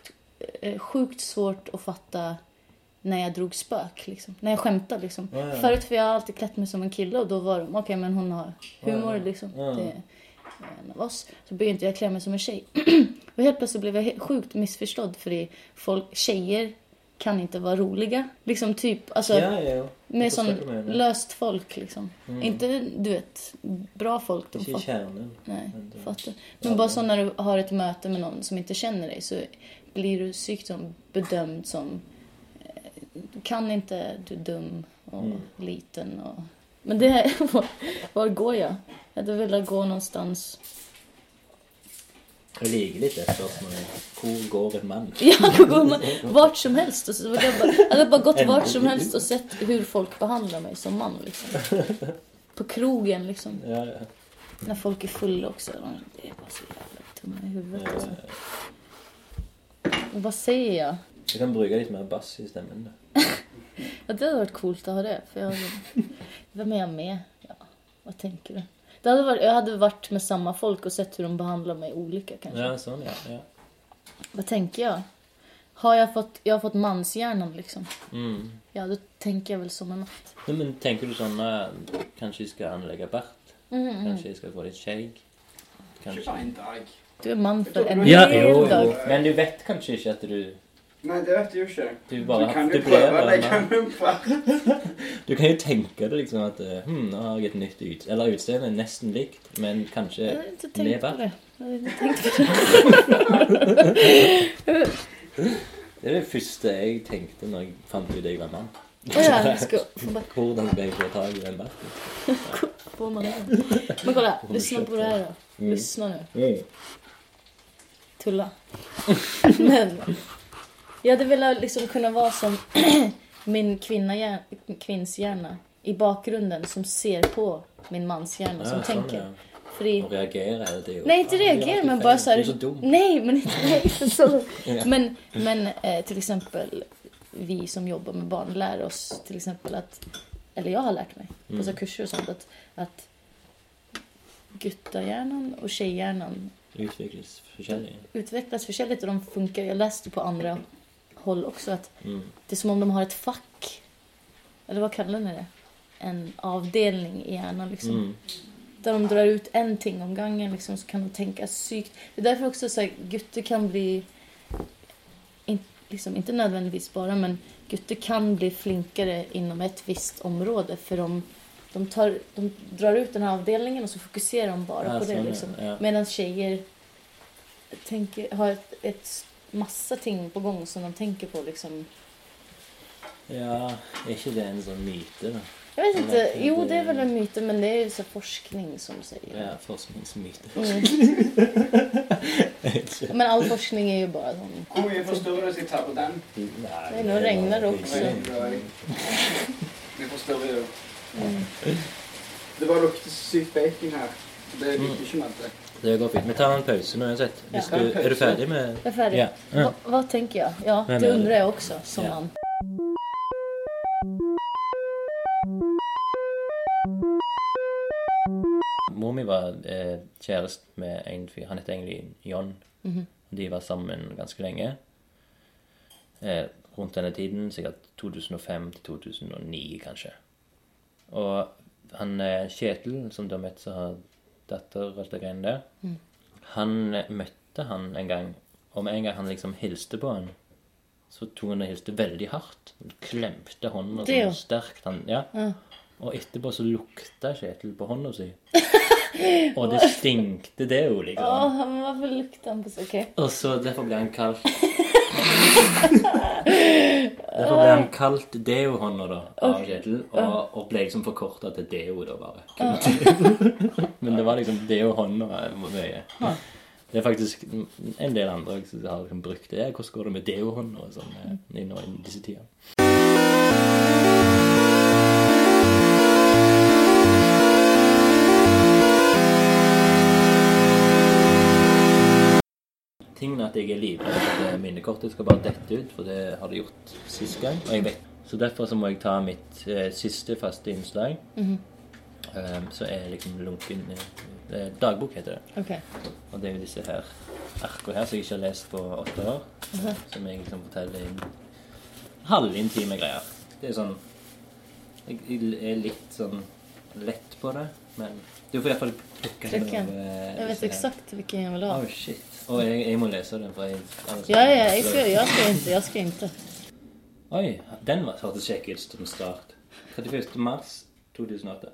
eh, sjukt svårt att fatta när jag drog spök. Liksom. När jag skämtade liksom. Ja, ja. Förut för jag har alltid klätt mig som en kille och då var de okej men hon har humor Ja, ja. liksom. Det är en av oss. Så började inte jag klä mig som en tjej. och helt plötsligt blev jag sjukt missförstådd för det folk, tjejer kan inte vara roliga. Liksom typ, alltså ja, ja. med Jag sån löst folk liksom. Mm. Inte, du vet, bra folk. De fattar. kärnan. Nej, fattar. Ja, Men bara så när du har ett möte med någon som inte känner dig så blir du psykt som bedömd som eh, kan inte, du är dum och Mm. liten och... Men det här, var, var går jag? Jag hade velat gå någonstans. Jag ligger lite att man Hvor går en man? Ja, gå man, vart som helst. Och så jag, bara, jag hade bara gått vart som helst och sett hur folk behandlar mig som man liksom. På krogen liksom. Ja, ja. När folk är fulla också. Det är bara så jävla dumma i huvudet alltså. Och vad säger jag? Du kan brygga lite mer bass i stämmen. Ja, det hade varit coolt att ha det. För jag, vem är jag med? Ja, vad tänker du? Det hade varit, jag hade varit med samma folk och sett hur de behandlar mig olika kanske. Ja, sån ja. ja. Vad tänker jag? Har jag fått, jag har fått manshjärnan liksom? Mm. Ja, då tänker jag väl som en natt. Nej, men tänker du såna, kanske ska anlägga bart? Mm, mm. Kanske ska få lite skägg? Kanske. Kanske en dag. Du är man för en Ja, hel jo, dag. jo. Men du vet kanske inte att du... Nej, det vet jag ju inte. Du bara... du kan du pröva lägga kvart. Du kan ju tänka dig liksom att eh, hmm, nu har jag ett nytt ut... Eller utseende nästan likt, men Jag kanske har inte tänkt leva. på det. Jag har inte tänkt på det. Det är det första jag tänkte när jag fann ut att jag var man. Och jag ska jag få tag i en bart? får man det. Men kolla, lyssna på det här då. Mm. Lyssna nu. Mm. Tulla. Men jag hade velat liksom kunna vara som min kvinna, kvinns hjärna i bakgrunden som ser på min mans hjärna som tänker. ja. För Och reagera hela tiden. nej, inte Fan, du gör reagera alltid men bara så här, Du är så dum. Nej, men inte, nej, inte så. Ja. Men, men eh, till exempel vi som jobbar med barn lär oss till exempel att, eller jag har lärt mig på Mm. så här kurser och sånt att, att guttahjärnan och tjejhjärnan Utvecklas försäljning. utvecklas försäljligt och de funkar. Jag läste på andra håll också att Mm. det är som om de har ett fack. Eller vad kallar ni det? En avdelning i hjärnan liksom. Mm. Där de drar ut en ting om gången liksom, så kan de tänka psykt. Det är därför också så här, gutter kan bli, in, liksom, inte nödvändigtvis bara, men gutter kan bli flinkare inom ett visst område för de, de, tar, de drar ut den här avdelningen och så fokuserar de bara Ja, på det, Liksom. ja. Medan tjejer tänker, har ett, ett massa ting på gång som de tänker på. Liksom. Ja, är inte det en sån myte då? Jag vet inte, jo det- är väl en myt men det är ju så forskning som säger. Ja, forskningsmyte. Mm. Men all forskning är ju bara sån. Kommer jag förstå sitta på den? Nej, nu regnar det också. Vi förstår ju. Mm. Det var sykt bacon här. Det Mm. liker ikke man det. Går fint. Vi tar en paus nu har jag sett. Ja. Ska, är du färdig med... Jag är färdig. Ja. Va, vad tänker jag? Ja, Vem det undrar jag också som Ja. man. Mor mi var eh, kjæreste med en fyr. Han het egentlig John. Mhm. De var sammen ganske lenge. Eh, rundt denne tiden, sikkert 2005 til 2009, kanskje. Og han eh, Kjetil, som du har møtt, som har datter og alt det greiene der, Mm. han møtte han en gang, og med en gang han liksom hilste på han, så tok han og hilste veldig hardt. Klemte hånda Det jo. så sterkt. Han, ja. Ja. Og etterpå så lukta Kjetil på hånda si. Og det stinkte det jo, liksom. Åh, men varför luktar han på så? Okej. Og så derfor ble han kalt Derfor ble han kalt Deo-hånda da, av Kjetil, og, og ble liksom forkorta til Deo, da, bare. Men det var liksom Deo-hånda mye. Det er faktisk en del andre som har liksom brukt det. Hvordan går det med Deo-hånda sånn eh, i disse tider? Tingen er at jeg er livredd for at minnekortet skal bare dette ut, for det har det gjort sist gang. Og jeg vet. Så derfor så må jeg ta mitt eh, siste faste innslag. eh, så er liksom lunken eh, Dagbok heter det. Ok. Og det er jo disse her arkene her som jeg ikke har lest på åtte år. Som jeg liksom forteller inn halvintime greier. Det er sånn Jeg jeg er litt sånn lett på det, men du får iallfall av eh, Jag vet exakt vilken jag vill ha. Oh shit. Jeg må lese den, jeg annars- Ja, ja, jag ska, jag ska inte. Jag ska inte. Oi, den var hørtes kjekk ut som start. 31. mars 2008.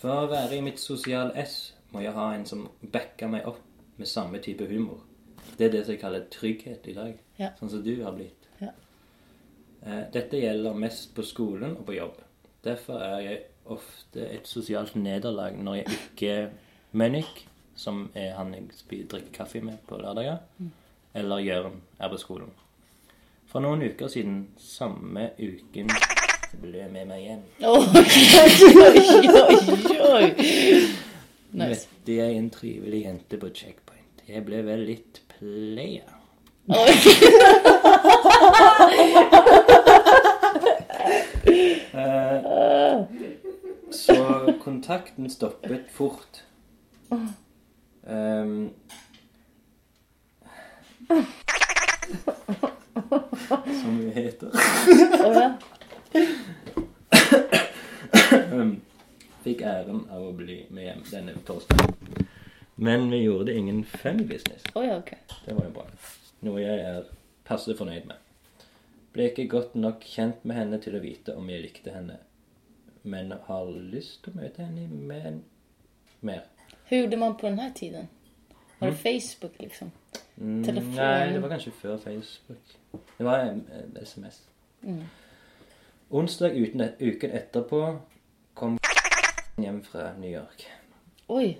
For å være i mitt sosial S må jeg ha en som backer meg opp med samme type humor. Det er det som jeg kaller trygghet i dag. Ja. Sånn som du har blitt. Ja. Eh, Dette gjelder mest på skolen og på jobb. Derfor er jeg ofte et sosialt nederlag når jeg ikke Mønik, som er han jeg drikker kaffe med på lørdager, eller Jørn er på skolen. For noen uker siden, samme uken, ble jeg med meg hjem. Oj, oj, oj. Nice. Møtte jeg en trivelig jente på checkpoint. Jeg ble vel litt player. Eh, så kontakten stoppet fort. Ehm, som det heter. Um, Fikk æren av å bli med hjem denne torsdagen. Men vi gjorde ingen funny business. Oj, ja, okej. Det var jo bra. Noe jeg er passe fornøyd med. Ble ikke godt nok kjent med henne til å vite om jeg likte henne, men har lyst til å møte henne mer. Hur gjorde man på den här tiden? Var det Facebook liksom? Mm, Telefon? Nei, det var kanskje før Facebook. Det var em, SMS. Mm. Onsdag uten, uken etterpå kom hjem fra New York. Oj,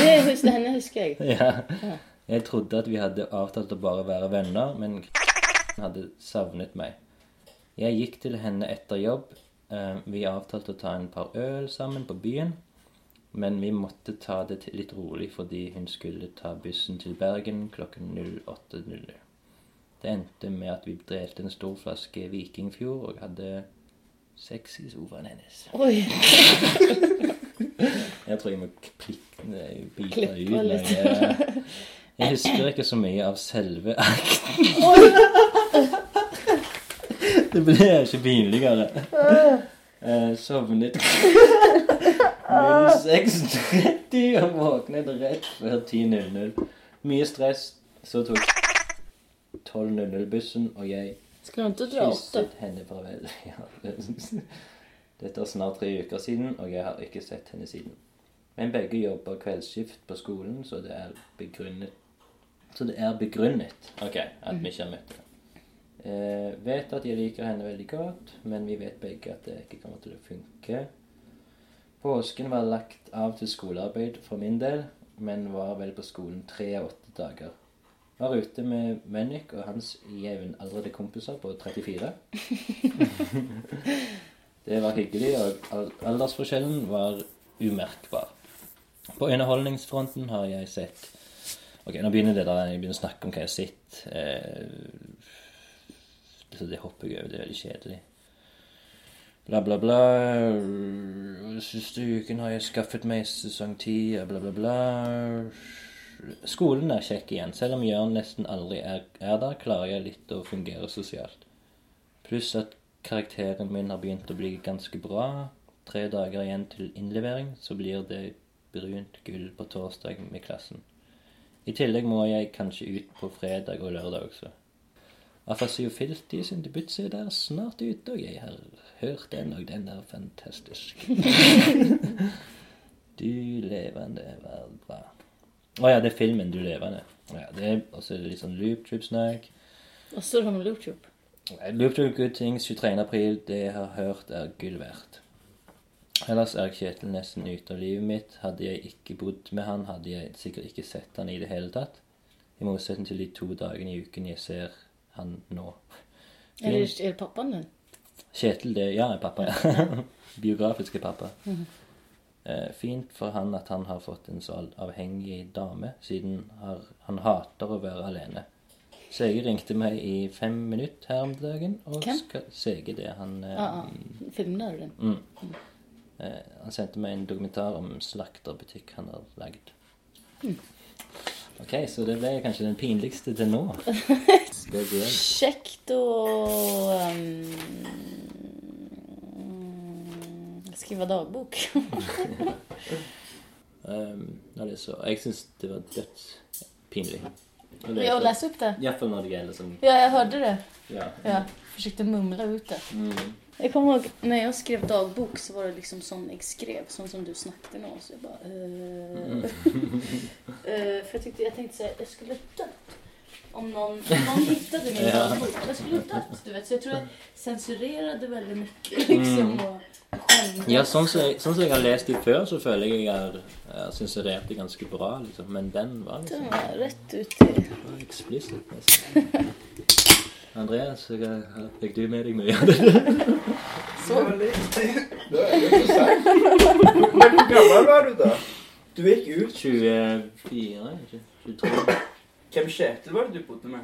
det, hus- henne huskar jag. Ja. Jeg trodde at vi hadde avtalt å bare være venner, men hadde savnet meg. Jeg gikk til henne etter jobb. Eh, Vi avtalte å ta en par øl sammen på byen, men vi måtte ta det litt rolig fordi hun skulle ta bussen til Bergen klokken 08.00. Det endte med at vi delte en stor flaske Vikingfjord og hadde sex i sofaen hennes. Oj, Jeg tror jeg må klikke bite Klippe ut noe. litt. Jeg husker ikke så mye av selve akten. Det ble ikke pinligere. Eh, sovnet 06.30 og våknet rett før 10.00. Mye stress. Så tok 12.00-bussen, og jeg ska du inte dra åtta? kysset henne farvel. Ja, det- Dette er snart tre uker siden, og jeg har ikke sett henne siden. Men begge jobber kveldsskift på skolen, så det er begrunnet Så det er begrunnet ok, at vi ikke har møtt henne. Eh, vet at jeg liker henne veldig godt, men vi vet begge at det ikke kommer til å funke. Påsken var lagt av til skolearbeid for min del, men var vel på skolen tre av åtte dager. Var ute med Mønnik og hans jevnaldrende kompiser på 34. det var hyggelig, og al- aldersforskjellen var umerkbar. På underholdningsfronten har jeg sett Ok, nå begynner det der, jeg begynner å snakke om hva jeg har sett. Eh, det hopper jeg over, det er veldig kjedelig. Bla, bla, bla. Styrken har jag skaffat mig säsong 10, bla, bla, bla. Skolan är kjekk igjen. Selv om Jørn nesten aldri er, er der, klarer jeg litt å fungere sosialt. Pluss at karakteren min har begynt å bli ganske bra. Tre dager igjen til innlevering, så blir det brunt gull på torsdag med klassen. I tillegg må jeg kanskje ut på fredag og lørdag også. Afasio Filti sin debut-CD er snart ute, og jeg har hørt den, og den er fantastisk. du levende var bra. Å ja, det er filmen Du levende. Ja, det er også litt sånn loop trip-snakk. Vad står det om Loop Loop trip good things 23. april, det jeg har hørt er gull verdt. Ellers er Kjetil nesten ute av livet mitt. Hadde jeg ikke bodd med han, hadde jeg sikkert ikke sett han i det hele tatt. I motsetning til de to dagene i uken jeg ser han nå. Är det, är det pappan nu? Kjetil, det Ja, pappa. ja. Biografiske pappa. Eh, fint for han at han har fått en så avhengig dame, siden har, han hater å være alene. Sege ringte meg i fem minutter her om dagen. Og Hvem? skal Sege det han eh, Ja, ja. Filmade du den? Mm. Eh, han sendte meg en dokumentar om slakterbutikk han har lagd. Okej, okay, så det blev kanske den pinligaste till nu. Käckt och... Um, skriva dagbok. um, ja, det är så. Jag syns det var dött pinligt. Jag läste upp det. Jag som... Ja, jag hörde det. Ja. Jag försökte mumla ut det. Mm. Jag kommer ihåg när jag skrev dagbok så var det liksom sån jag skrev, sån som du snackade nu. Så jag bara... eh. Eh, för jag, tyckte, jag tänkte säga jag skulle dött. Om någon, någon hittade min Ja. dagbok. Jag skulle dött, du vet. Så jag tror jag censurerade väldigt mycket liksom. Och skämdes. Ja, sånn som jeg, sånn som jeg har lest de før, så føler jeg jeg har, jeg sensurert det ganske bra. liksom. Men den var Den liksom var rätt ut i... var explicit. nesten. Andreas, jag fick du med dig med? Så lite. Det är intressant. Men hur gammal var du då? Du gick ut? 24, 23. Hvem Kjetil var det du bodde med?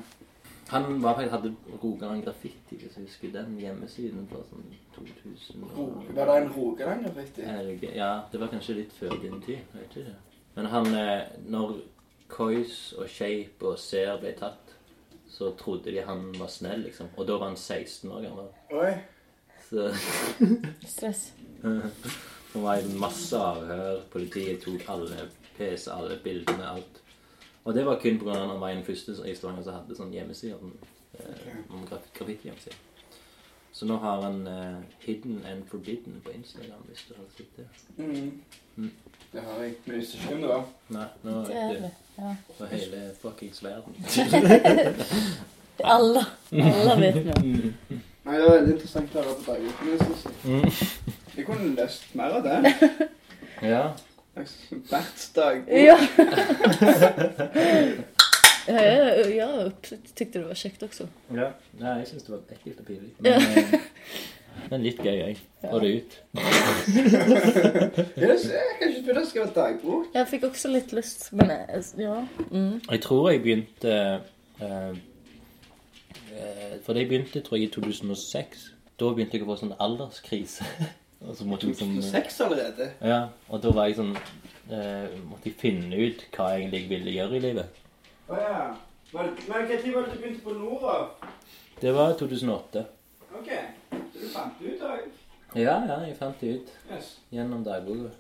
Han var, faktiskt, hade Rogaland Graffiti. Så jag husker den hemsidan från sånn 2000. Och... Var det en Rogaland Graffiti? Ja, det var kanske lite före din tid. vet du det? Men han, eh, när Kois och Shape och Ser blev tatt så trodde de han var snäll liksom. Och då var han 16 år gammal. Oj. Så... Stress. Det var en massa avhör. polisen tog alla PC, alla bilderna, allt. Och det var kun på grund av att han var den första i Stavanger som hade sån hemsida. Eh, om, eh. Så nu har han eh, hidden and forbidden på Instagram, visst du har sett det? Mm. mm. Det har jag inte. Men visste inte om det var. Nej, nu vet du. Ja. for hele fuckings verden. Alla, alla vet nu. Nei, det var veldig interessant å høre på dagboken. jeg synes jeg. Kunne lest mer av det. Ja. Berts dagbok. Ja. ja, jag, jag tyckte det var käckt också. ja. Nei, jeg syns det var ekkelt og pinlig. Ja. Men, eh, men litt gøy, jeg. Få det ut. Ja, så jeg kan ikke begynne å skrive dagbok. Jag fick också lite lust, men ja. Mm. Jeg tror jeg begynte eh, eh, For det jeg begynte, tror jeg, i 2006. Da begynte jeg å få sånn alderskrise. og så måtte jeg liksom Seks allerede. Ja, og da var jeg sånn eh, Måtte jeg finne ut hva jeg egentlig ville gjøre i livet. Å ja. Var det, men tid var det du begynte på Nora? Det var 2008. Ok. Du fant det ut da? Ja, ja, jeg fant det ut Yes. gjennom dagboka.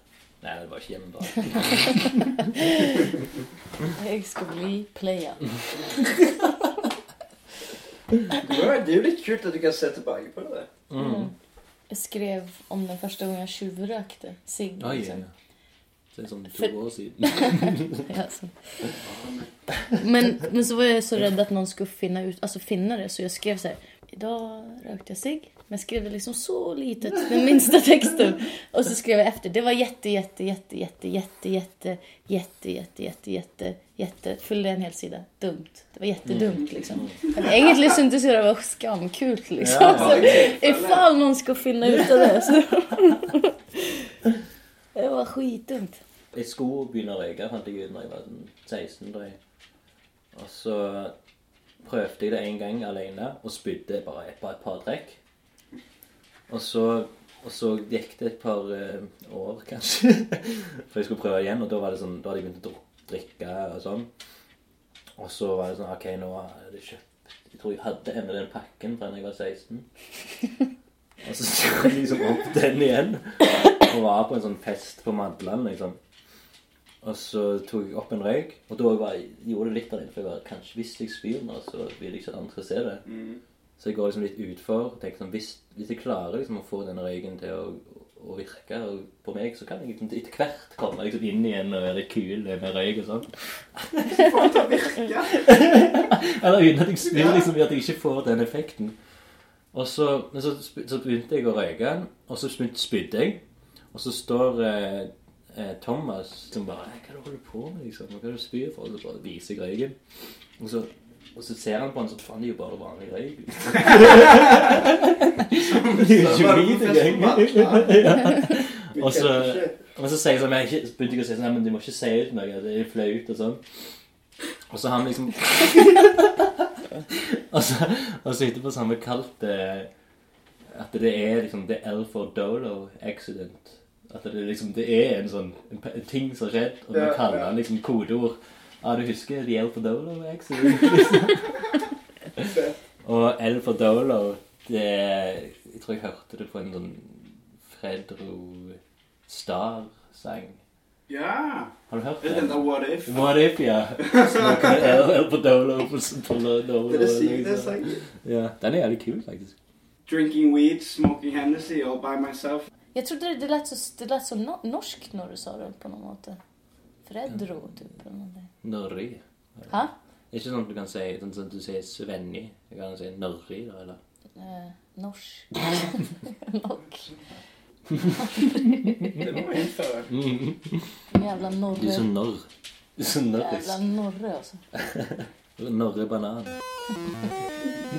Nei, det var ikke gjennom dagboka. Jag ska bli playa. Det er jo litt kult at du kan se tilbake på det. Mm. Jag skrev om den första gången jag tjuvrökte cigg. Oi, ja. liksom. Det er sånn to For- år siden. Ja, så. Men, men så var jag så rädd att någon skulle finna, ut, alltså finna det så jag skrev så här. Idag rökte jag cigg. Men jag skrev det liksom så litet, den minsta texten. Och så skrev jag efter. Det var jätte, jätte, jätte, jätte, jätte, jätte, jätte, jätte, jätte, jätte, jätte. Fyllde en hel sida. Dumt. Det var jättedumt liksom. Men egentligen syntes jag det var skamkult liksom. Ja, så, ifall någon ska finna ut av det så. Det var skitdumt. Jeg skulle begynne å røyke, fant jeg ut når jeg var sånn 16. tror jeg. Og så prøvde jeg det en gang alene og spydde bare et, bare et par trekk. Og så, og så gikk det et par eh, år, kanskje, før jeg skulle prøve igjen. Og da, var det sånn, da hadde jeg begynt å drikke og sånn. Og så var det sånn OK, nå jeg det kjøpt Jeg tror jeg hadde ennå den pakken fra da jeg var 16. Og så tok jeg liksom opp den igjen. Og var på en sånn fest på Madland, liksom. Och så tog jag upp en rök och då var jag, gjorde lite av det för jag var kanske visst spelare så alltså, vi liksom intresserade. Mm. Så jag går liksom lite utför och tänkte som visst, visst jag klarar liksom att få den röken till att, att virka och på mig så kan jag liksom inte kvärt komma liksom in igen och göra kul med rök och sånt. Får virka? Eller utan liksom att jag spiller liksom att jag inte får den effekten. Och så, men så, så begynte jeg å røyke den, så begynte spydde jeg. och så står eh, eh, Thomas som «Hei, 'Hva er det du holder på med?' liksom? Hva er det du spyr for?' Og så bare viser jeg røyken. Og så, og så ser han på han sånn 'Faen, det er jo bare vanlig røyk'. Det er ikke hvit engang. Ja. Og så, men så sier jeg sånn, men jeg ikke, begynte jeg å si sånn, «Nei, men du må ikke si ut noe, det er flaut og sånn. Og så har han liksom Og så, og så etterpå så har vi kalt det at det er liksom The L for Dolo accident. At det liksom det er en sånn en, en ting som skjedd, og vi Ja, kaller ja. den liksom kodeord. Ja, du husker The L for Dolo accident? Liksom. og L for Dolo, det Jeg tror jeg hørte det på en sånn Fredro Star-sang. Ja. Har du hørt Det er det? den der What If. What if, ja. Smoker L, L for Dolo på, på Dolo. Det er det syke det liksom. sangen. Ja, den er jævlig kul, faktisk. Drinking weed, smoking Hennessy all by myself. Jag trodde det, det lät så, det lät så no, norskt när du sa det på något måte. Fredro, typ. Eller någonting. Nørri. Ha? Ikke sånn at du kan si sånn som du sier Svenni. Du kan si Nørri, da, eller? Eh, norsk. Norsk. Det må vi innføre. Jävla Du norre. så norr. Du er så Jävla norris. norre alltså. Norre banan.